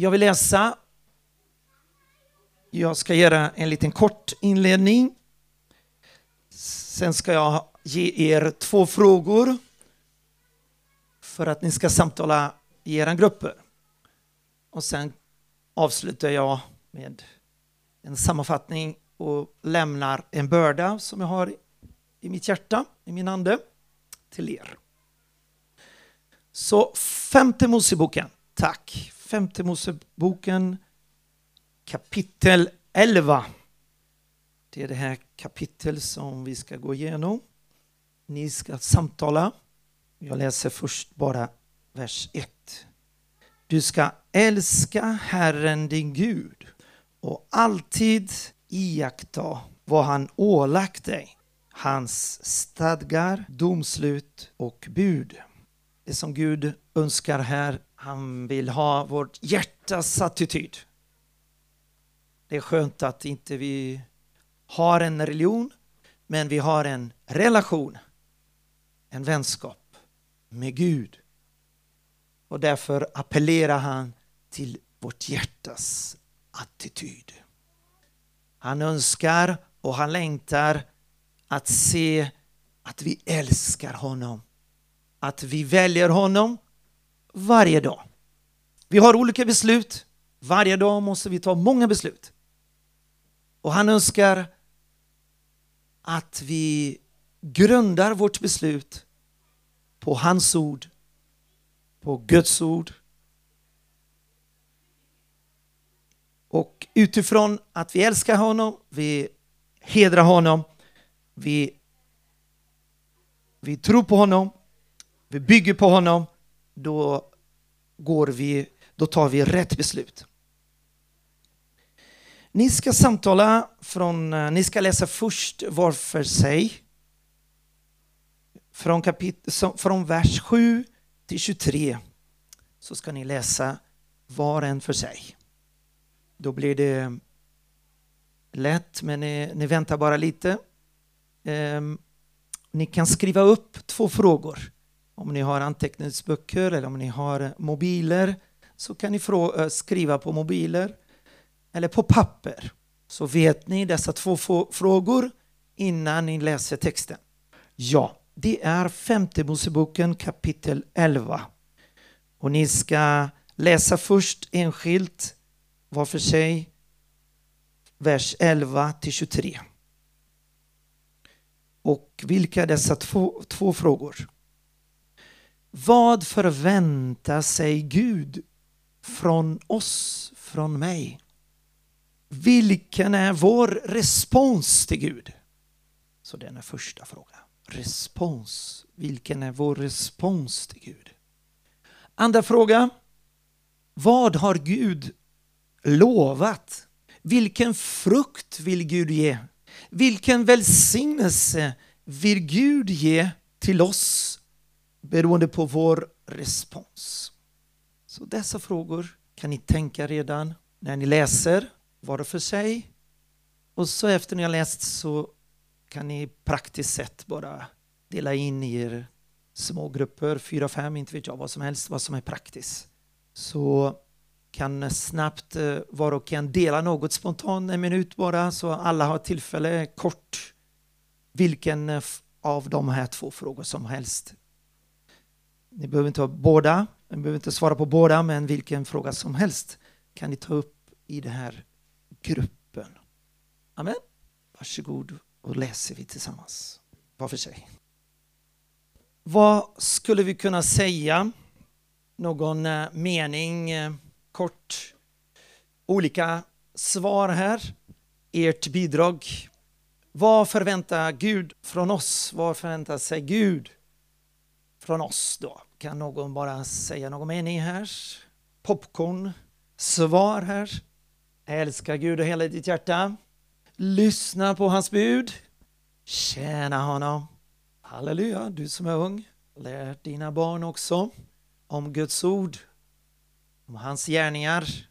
Jag vill läsa. Jag ska göra en liten kort inledning. Sen ska jag ge er två frågor för att ni ska samtala i era grupper. Och sen avslutar jag med en sammanfattning och lämnar en börda som jag har i mitt hjärta, i min ande, till er. Så femte Moseboken, tack. Femte Moseboken kapitel 11. Det är det här kapitel som vi ska gå igenom. Ni ska samtala. Jag läser först bara vers 1. Du ska älska Herren din Gud och alltid iaktta vad han ålagt dig, hans stadgar, domslut och bud. Det som Gud önskar här, han vill ha vårt hjärtas attityd. Det är skönt att inte vi har en religion, men vi har en relation, en vänskap med Gud. Och därför appellerar han till vårt hjärtas attityd. Han önskar och han längtar att se att vi älskar honom. Att vi väljer honom varje dag. Vi har olika beslut. Varje dag måste vi ta många beslut. Och han önskar att vi grundar vårt beslut på hans ord, på Guds ord. Och utifrån att vi älskar honom, vi hedrar honom, vi, vi tror på honom, vi bygger på honom, då, går vi, då tar vi rätt beslut. Ni ska samtala från, eh, ni ska läsa först var för sig. Från, kapit, från vers 7 till 23 så ska ni läsa var en för sig. Då blir det lätt, men ni, ni väntar bara lite. Eh, ni kan skriva upp två frågor. Om ni har anteckningsböcker eller om ni har mobiler så kan ni eh, skriva på mobiler eller på papper så vet ni dessa två frågor innan ni läser texten. Ja, det är femte Moseboken kapitel 11. Och ni ska läsa först enskilt var för sig vers 11 till 23. Och vilka är dessa två, två frågor? Vad förväntar sig Gud från oss, från mig? Vilken är vår respons till Gud? Så den är första frågan. Respons. Vilken är vår respons till Gud? Andra fråga. Vad har Gud lovat? Vilken frukt vill Gud ge? Vilken välsignelse vill Gud ge till oss beroende på vår respons? Så dessa frågor kan ni tänka redan när ni läser var för sig. Och så efter ni har läst så kan ni praktiskt sett bara dela in i er små grupper, fyra, fem, inte vet jag, vad som helst, vad som är praktiskt. Så kan snabbt eh, var och en dela något spontant, en minut bara, så alla har tillfälle kort vilken eh, av de här två frågor som helst. Ni behöver inte ha båda, ni behöver inte svara på båda, men vilken fråga som helst kan ni ta upp i den här gruppen. Amen. Varsågod och läser vi tillsammans, var för sig. Vad skulle vi kunna säga? Någon eh, mening, eh, kort, olika svar här. Ert bidrag. Vad förväntar Gud från oss? Vad förväntar sig Gud från oss då? Kan någon bara säga någon mening här? Popcorn, svar här. Älska Gud och hela ditt hjärta. Lyssna på hans bud. Tjäna honom. Halleluja, du som är ung. Lär dina barn också om Guds ord, om hans gärningar.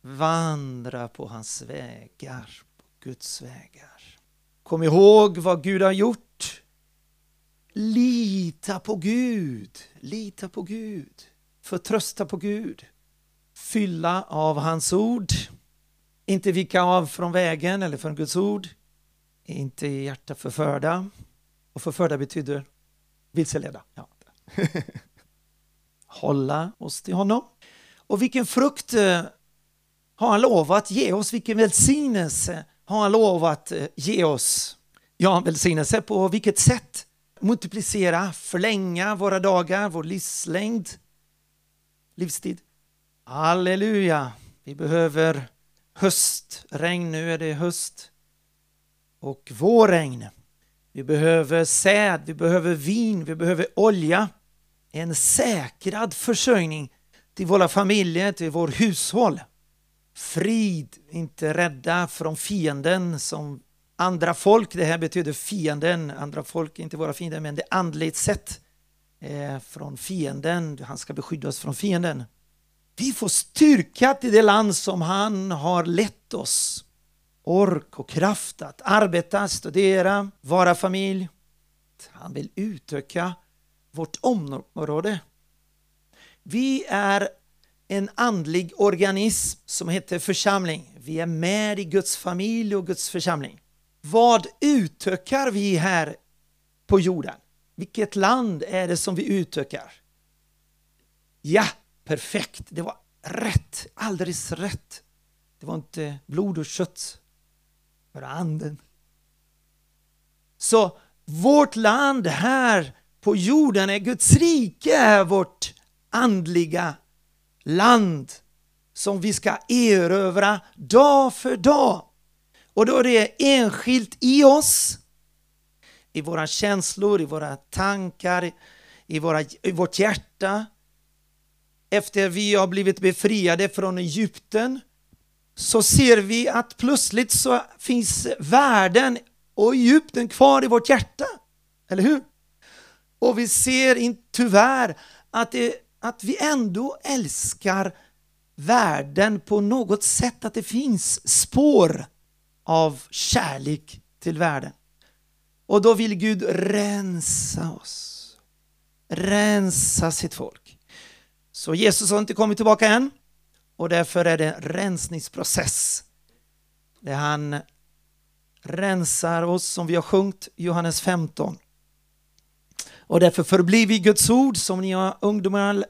Vandra på hans vägar, på Guds vägar. Kom ihåg vad Gud har gjort. Lita på Gud, lita på Gud, förtrösta på Gud. fylla av hans ord, inte vika av från vägen eller från Guds ord, inte i hjärta förförda. Och förförda betyder vilseleda. Ja. Hålla oss till honom. Och vilken frukt eh, har han lovat ge oss? Vilken välsignelse har han lovat eh, ge oss? Ja, välsignelse på vilket sätt? Multiplicera, förlänga våra dagar, vår livslängd, livstid. Halleluja! Vi behöver höstregn, nu är det höst. Och vårregn. Vi behöver säd, vi behöver vin, vi behöver olja. En säkrad försörjning till våra familjer, till vår hushåll. Frid, inte rädda från fienden som andra folk. Det här betyder fienden, andra folk är inte våra fiender, men det andligt sett eh, från fienden. Han ska beskydda oss från fienden. Vi får styrka till det land som han har lett oss. Ork och kraft att arbeta, studera, vara familj. Han vill utöka vårt område. Vi är en andlig organism som heter församling. Vi är med i Guds familj och Guds församling. Vad utökar vi här på jorden? Vilket land är det som vi utökar? Ja, perfekt. Det var rätt, alldeles rätt. Det var inte blod och kött, bara anden. Så vårt land här på jorden är Guds rike, är vårt andliga land som vi ska erövra dag för dag. Och då är det enskilt i oss, i våra känslor, i våra tankar, i, våra, i vårt hjärta. Efter vi har blivit befriade från Egypten så ser vi att plötsligt så finns världen och Egypten kvar i vårt hjärta. Eller hur? Och vi ser tyvärr att, det, att vi ändå älskar världen på något sätt, att det finns spår av kärlek till världen. Och då vill Gud rensa oss. Rensa sitt folk. Så Jesus har inte kommit tillbaka än och därför är det en rensningsprocess. Där han rensar oss som vi har sjungit Johannes 15. Och därför förblir vi Guds ord som ni ungdomar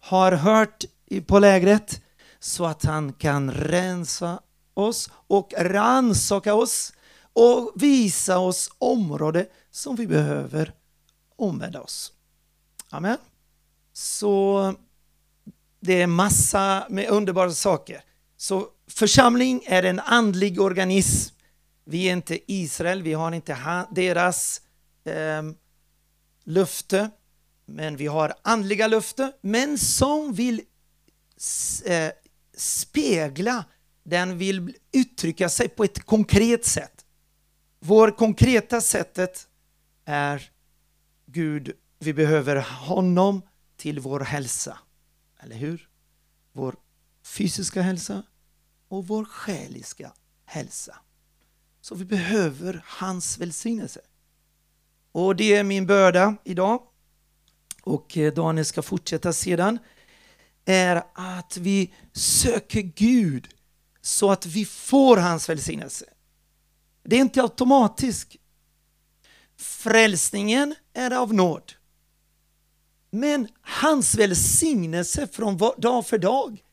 har hört på lägret så att han kan rensa oss och ransaka oss och visa oss område som vi behöver omvända oss. Amen. Så det är massa med underbara saker. Så församling är en andlig organism. Vi är inte Israel, vi har inte deras eh, löfte, men vi har andliga löfte, men som vill eh, spegla, den vill uttrycka sig på ett konkret sätt. Vår konkreta sättet är Gud, vi behöver honom till vår hälsa. Eller hur? Vår fysiska hälsa och vår själiska hälsa. Så vi behöver hans välsignelse. Och det är min börda idag. Och eh, Daniel ska fortsätta sedan. Är att vi söker Gud så att vi får hans välsignelse. Det är inte automatiskt. Frälsningen är av nåd. Men hans välsignelse från dag för dag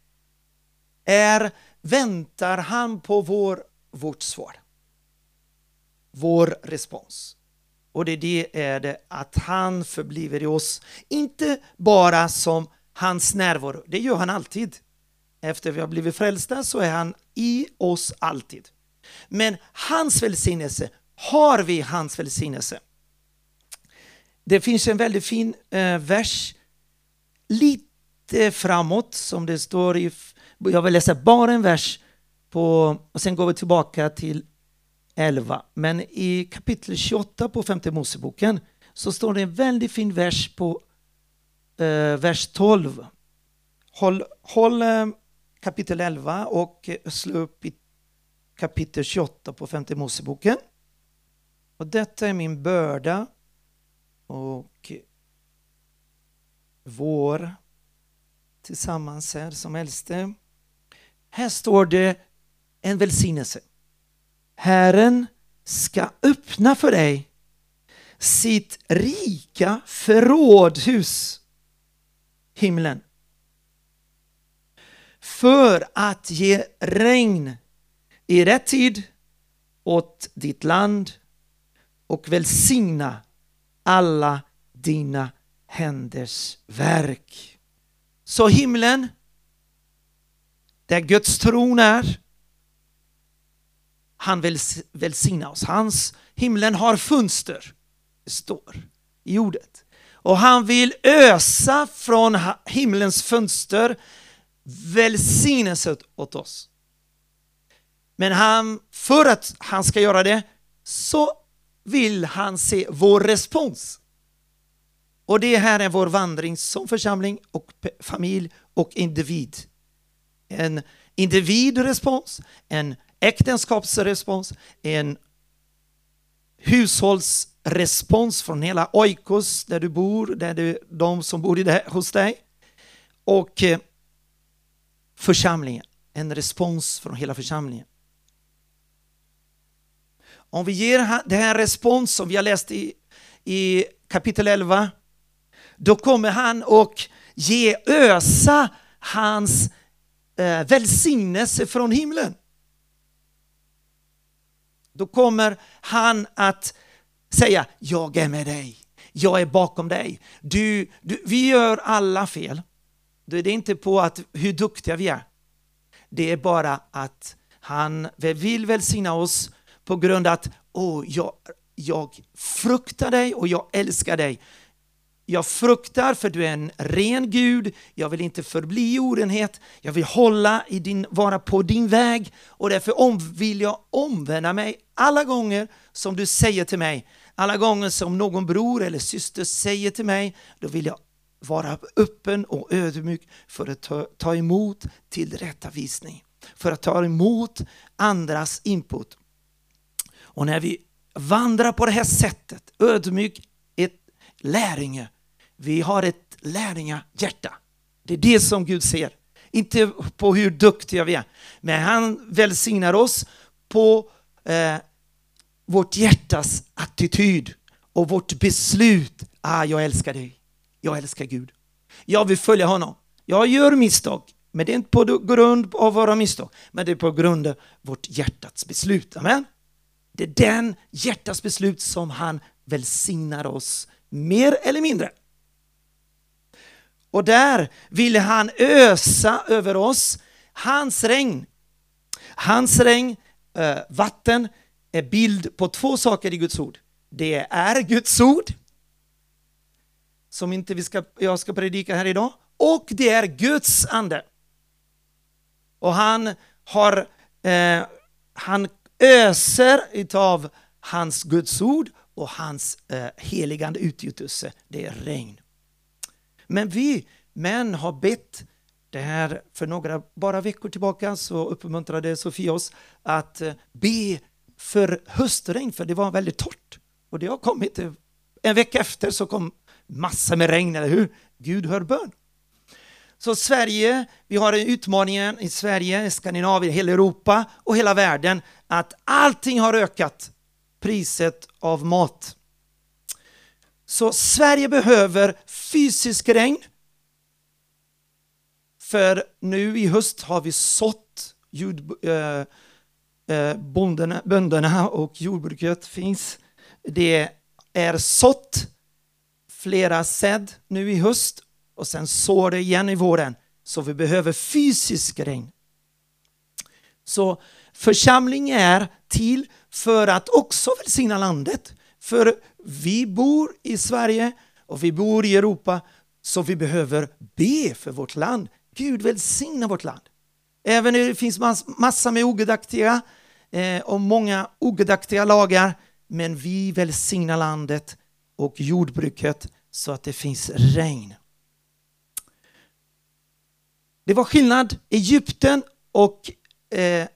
är väntar han på vår, vårt svar. Vår respons. Och det, det är det att han förbliver i oss, inte bara som hans närvaro, det gör han alltid. Efter vi har blivit frälsta så är han i oss alltid. Men hans välsignelse, har vi hans välsignelse? Det finns en väldigt fin eh, vers lite framåt som det står i, jag vill läsa bara en vers på, och sen går vi tillbaka till 11. Men i kapitel 28 på femte Moseboken så står det en väldigt fin vers på eh, vers 12. Håll, håll eh, kapitel 11 och eh, slå upp i kapitel 28 på femte Moseboken. Och detta är min börda och eh, vår tillsammans här som äldste. här står det en välsignelse. Herren ska öppna för dig sitt rika förrådhus, himlen, för att ge regn i rätt tid åt ditt land och välsigna alla dina händers verk. Så himlen, där Guds tron är, han vill välsigna oss. Hans himlen har fönster, det står i ordet. Och han vill ösa från himlens fönster välsignelse åt oss. Men han, för att han ska göra det så vill han se vår respons. Och det här är vår vandring som församling och familj och individ. En individrespons, en äktenskapsrespons, en hushållsrespons från hela Oikos där du bor, där du, de som bor i hos dig och eh, församlingen, en respons från hela församlingen. Om vi ger den här respons som vi har läst i, i kapitel 11, då kommer han och ge ösa hans eh, välsignelse från himlen. Då kommer han att säga, jag är med dig, jag är bakom dig. Du, du, vi gör alla fel. Då är det inte på att hur duktiga vi är. Det är bara att han vill välsigna oss på grund av att oh, jag, jag fruktar dig och jag älskar dig. Jag fruktar för du är en ren Gud, jag vill inte förbli i orenhet, jag vill hålla i din, vara på din väg och därför om, vill jag omvända mig alla gånger som du säger till mig, alla gånger som någon bror eller syster säger till mig, då vill jag vara öppen och ödmjuk för att ta, ta emot tillrättavisning, för att ta emot andras input. Och när vi vandrar på det här sättet, ödmjuk, ett lärjunge, vi har ett lärjungahjärta. Det är det som Gud ser. Inte på hur duktiga vi är, men han välsignar oss på eh, vårt hjärtas attityd och vårt beslut. Ah, jag älskar dig. Jag älskar Gud. Jag vill följa honom. Jag gör misstag, men det är inte på grund av våra misstag, men det är på grund av vårt hjärtats beslut. Amen. Det är den hjärtats beslut som han välsignar oss mer eller mindre. Och där ville han ösa över oss hans regn. Hans regn, eh, vatten, är bild på två saker i Guds ord. Det är Guds ord, som inte vi ska, jag ska predika här idag, och det är Guds ande. Och han har, eh, han öser utav hans Guds ord och hans eh, heligande utgjutelse, det är regn. Men vi män har bett det här för några bara veckor tillbaka så uppmuntrade Sofia oss att eh, be för höstregn för det var väldigt torrt. Och det har kommit eh, en vecka efter så kom massa med regn, eller hur? Gud hör bön. Så Sverige, vi har en utmaningen i Sverige, Skandinavien, hela Europa och hela världen att allting har ökat, priset av mat. Så Sverige behöver fysisk regn. För nu i höst har vi sått jord, eh, eh bonderna, bönderna och jordbruket finns. Det är sått flera säd nu i höst och sen sår det igen i våren. Så vi behöver fysisk regn. Så församling är till för att också välsigna landet. För vi bor i Sverige och vi bor i Europa så vi behöver be för vårt land. Gud välsigna vårt land. Även om det finns massa med ogudaktiga eh, och många ogudaktiga lagar men vi välsignar landet och jordbruket så att det finns regn. Det var skillnad Egypten och eh,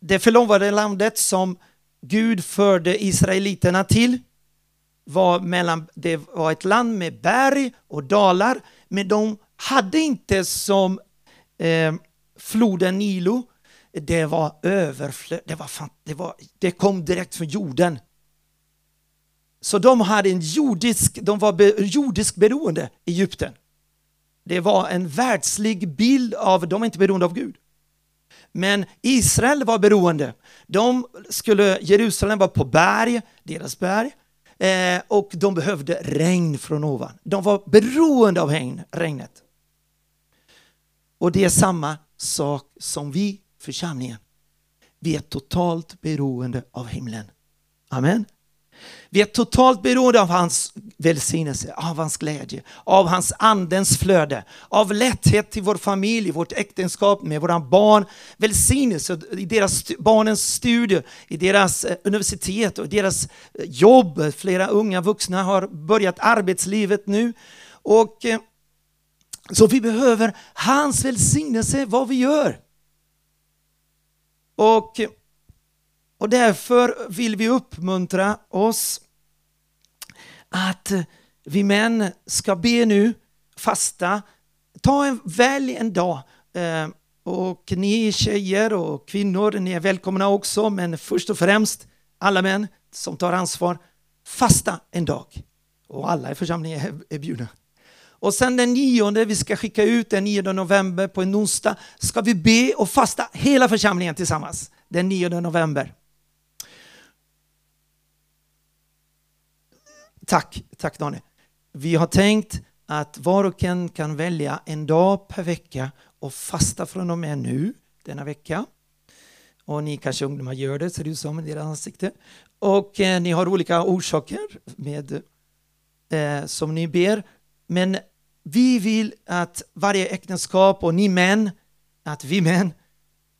det förlovade landet som Gud förde israeliterna till var mellan, det var ett land med berg och dalar, men de hade inte som eh, floden Nilo, det var överflöd, det, var, fan- det, var, det kom direkt från jorden. Så de hade en jordisk, de var be, jordisk beroende, Egypten. Det var en världslig bild av, de är inte beroende av Gud. Men Israel var beroende. De skulle, Jerusalem var på berg, deras berg, eh, och de behövde regn från ovan. De var beroende av regn, regnet. Och det är samma sak som vi, församlingen. Vi är totalt beroende av himlen. Amen. Vi är totalt beroende av hans välsignelse, av hans glädje, av hans andens flöde, av lätthet till vår familj, vårt äktenskap med våra barn, välsignelse i deras barnens studier, i deras eh, universitet och deras eh, jobb. Flera unga vuxna har börjat arbetslivet nu. Och eh, så vi behöver hans välsignelse vad vi gör. Och, och därför vill vi uppmuntra oss att vi män ska be nu, fasta, ta en, välj en dag. Eh, och ni tjejer och kvinnor, ni är välkomna också, men först och främst alla män som tar ansvar, fasta en dag. Och alla i församlingen är, är bjudna. Och sen den nionde, vi ska skicka ut den 9 november på en onsdag, ska vi be och fasta hela församlingen tillsammans den 9 november. Tack, tack Daniel. Vi har tänkt att var och en kan välja en dag per vecka och fasta från och med nu, denna vecka. Och ni kanske ungdomar gör det, ser det ut som i deras ansikte. Och eh, ni har olika orsaker med, eh, som ni ber. Men vi vill att varje äktenskap och ni män, att vi män,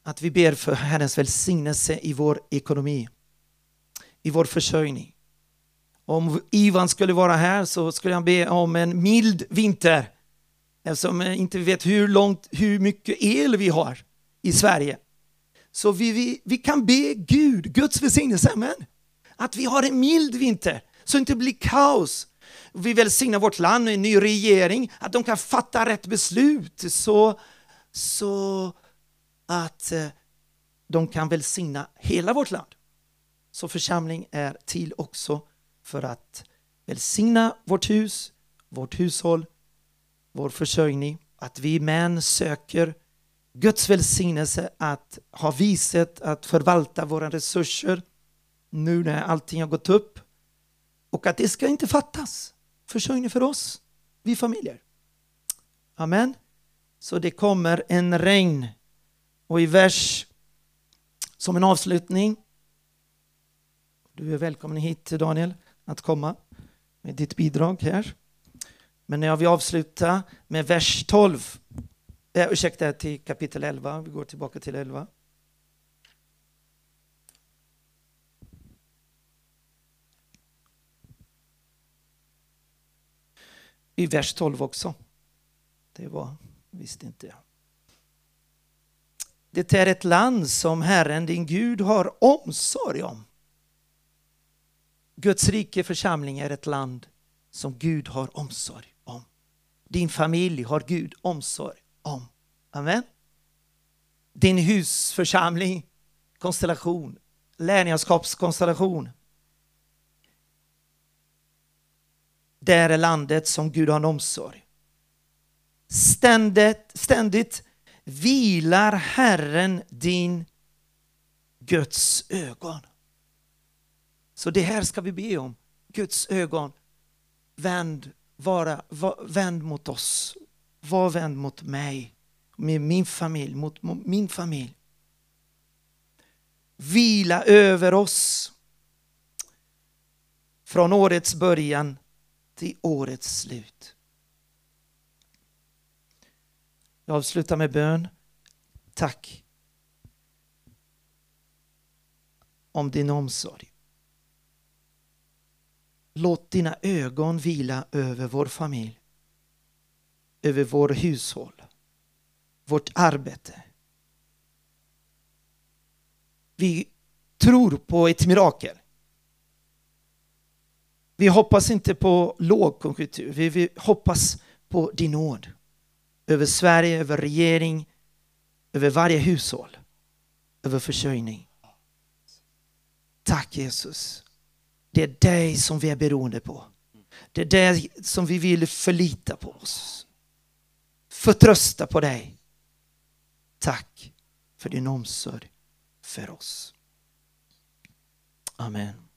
att vi ber för Herrens välsignelse i vår ekonomi, i vår försörjning. Om Ivan skulle vara här så skulle han be om en mild vinter eftersom jag inte vet hur, långt, hur mycket el vi har i Sverige. Så vi, vi, vi kan be Gud, Guds välsignelse, amen. Att vi har en mild vinter så det inte blir kaos. Vi välsignar vårt land och en ny regering, att de kan fatta rätt beslut så, så att eh, de kan välsigna hela vårt land. Så församling är till också för att välsigna vårt hus, vårt hushåll, vår försörjning, att vi män söker Guds välsignelse att ha viset att förvalta våra resurser nu när allting har gått upp. Och att det ska inte fattas försörjning för oss, vi familjer. Amen. Så det kommer en regn. Och i vers som en avslutning. Du är välkommen hit Daniel att komma med ditt bidrag här. Men jag vill avsluta med vers 12. Eh, ursäkta, till kapitel 11. Vi går tillbaka till 11. I vers 12 också. Det var, visste inte jag. Det är ett land som Herren din Gud har omsorg om. Guds rike församling är ett land som Gud har omsorg om. Din familj har Gud omsorg om. Amen. Din husförsamling, konstellation, lärjungaskapskonstellation. Där är landet som Gud har en omsorg. Ständigt, ständigt vilar Herren din Guds ögon. Så det här ska vi be om. Guds ögon. Vänd, vara, vänd mot oss. Var vänd mot mig. Med min familj, mot, mot min familj. Vila över oss. Från årets början till årets slut. Jag avslutar med bön. Tack om din omsorg. Låt dina ögon vila över vår familj, över vår hushåll, vårt arbete. Vi tror på ett mirakel. Vi hoppas inte på lågkonjunktur, vi, vi hoppas på din nåd över Sverige, över regering, över varje hushåll, över försörjning. Tack Jesus. Det är dig som vi är beroende på. Det är dig som vi vill förlita på oss. Förtrösta på dig. Tack för din omsorg för oss. Amen.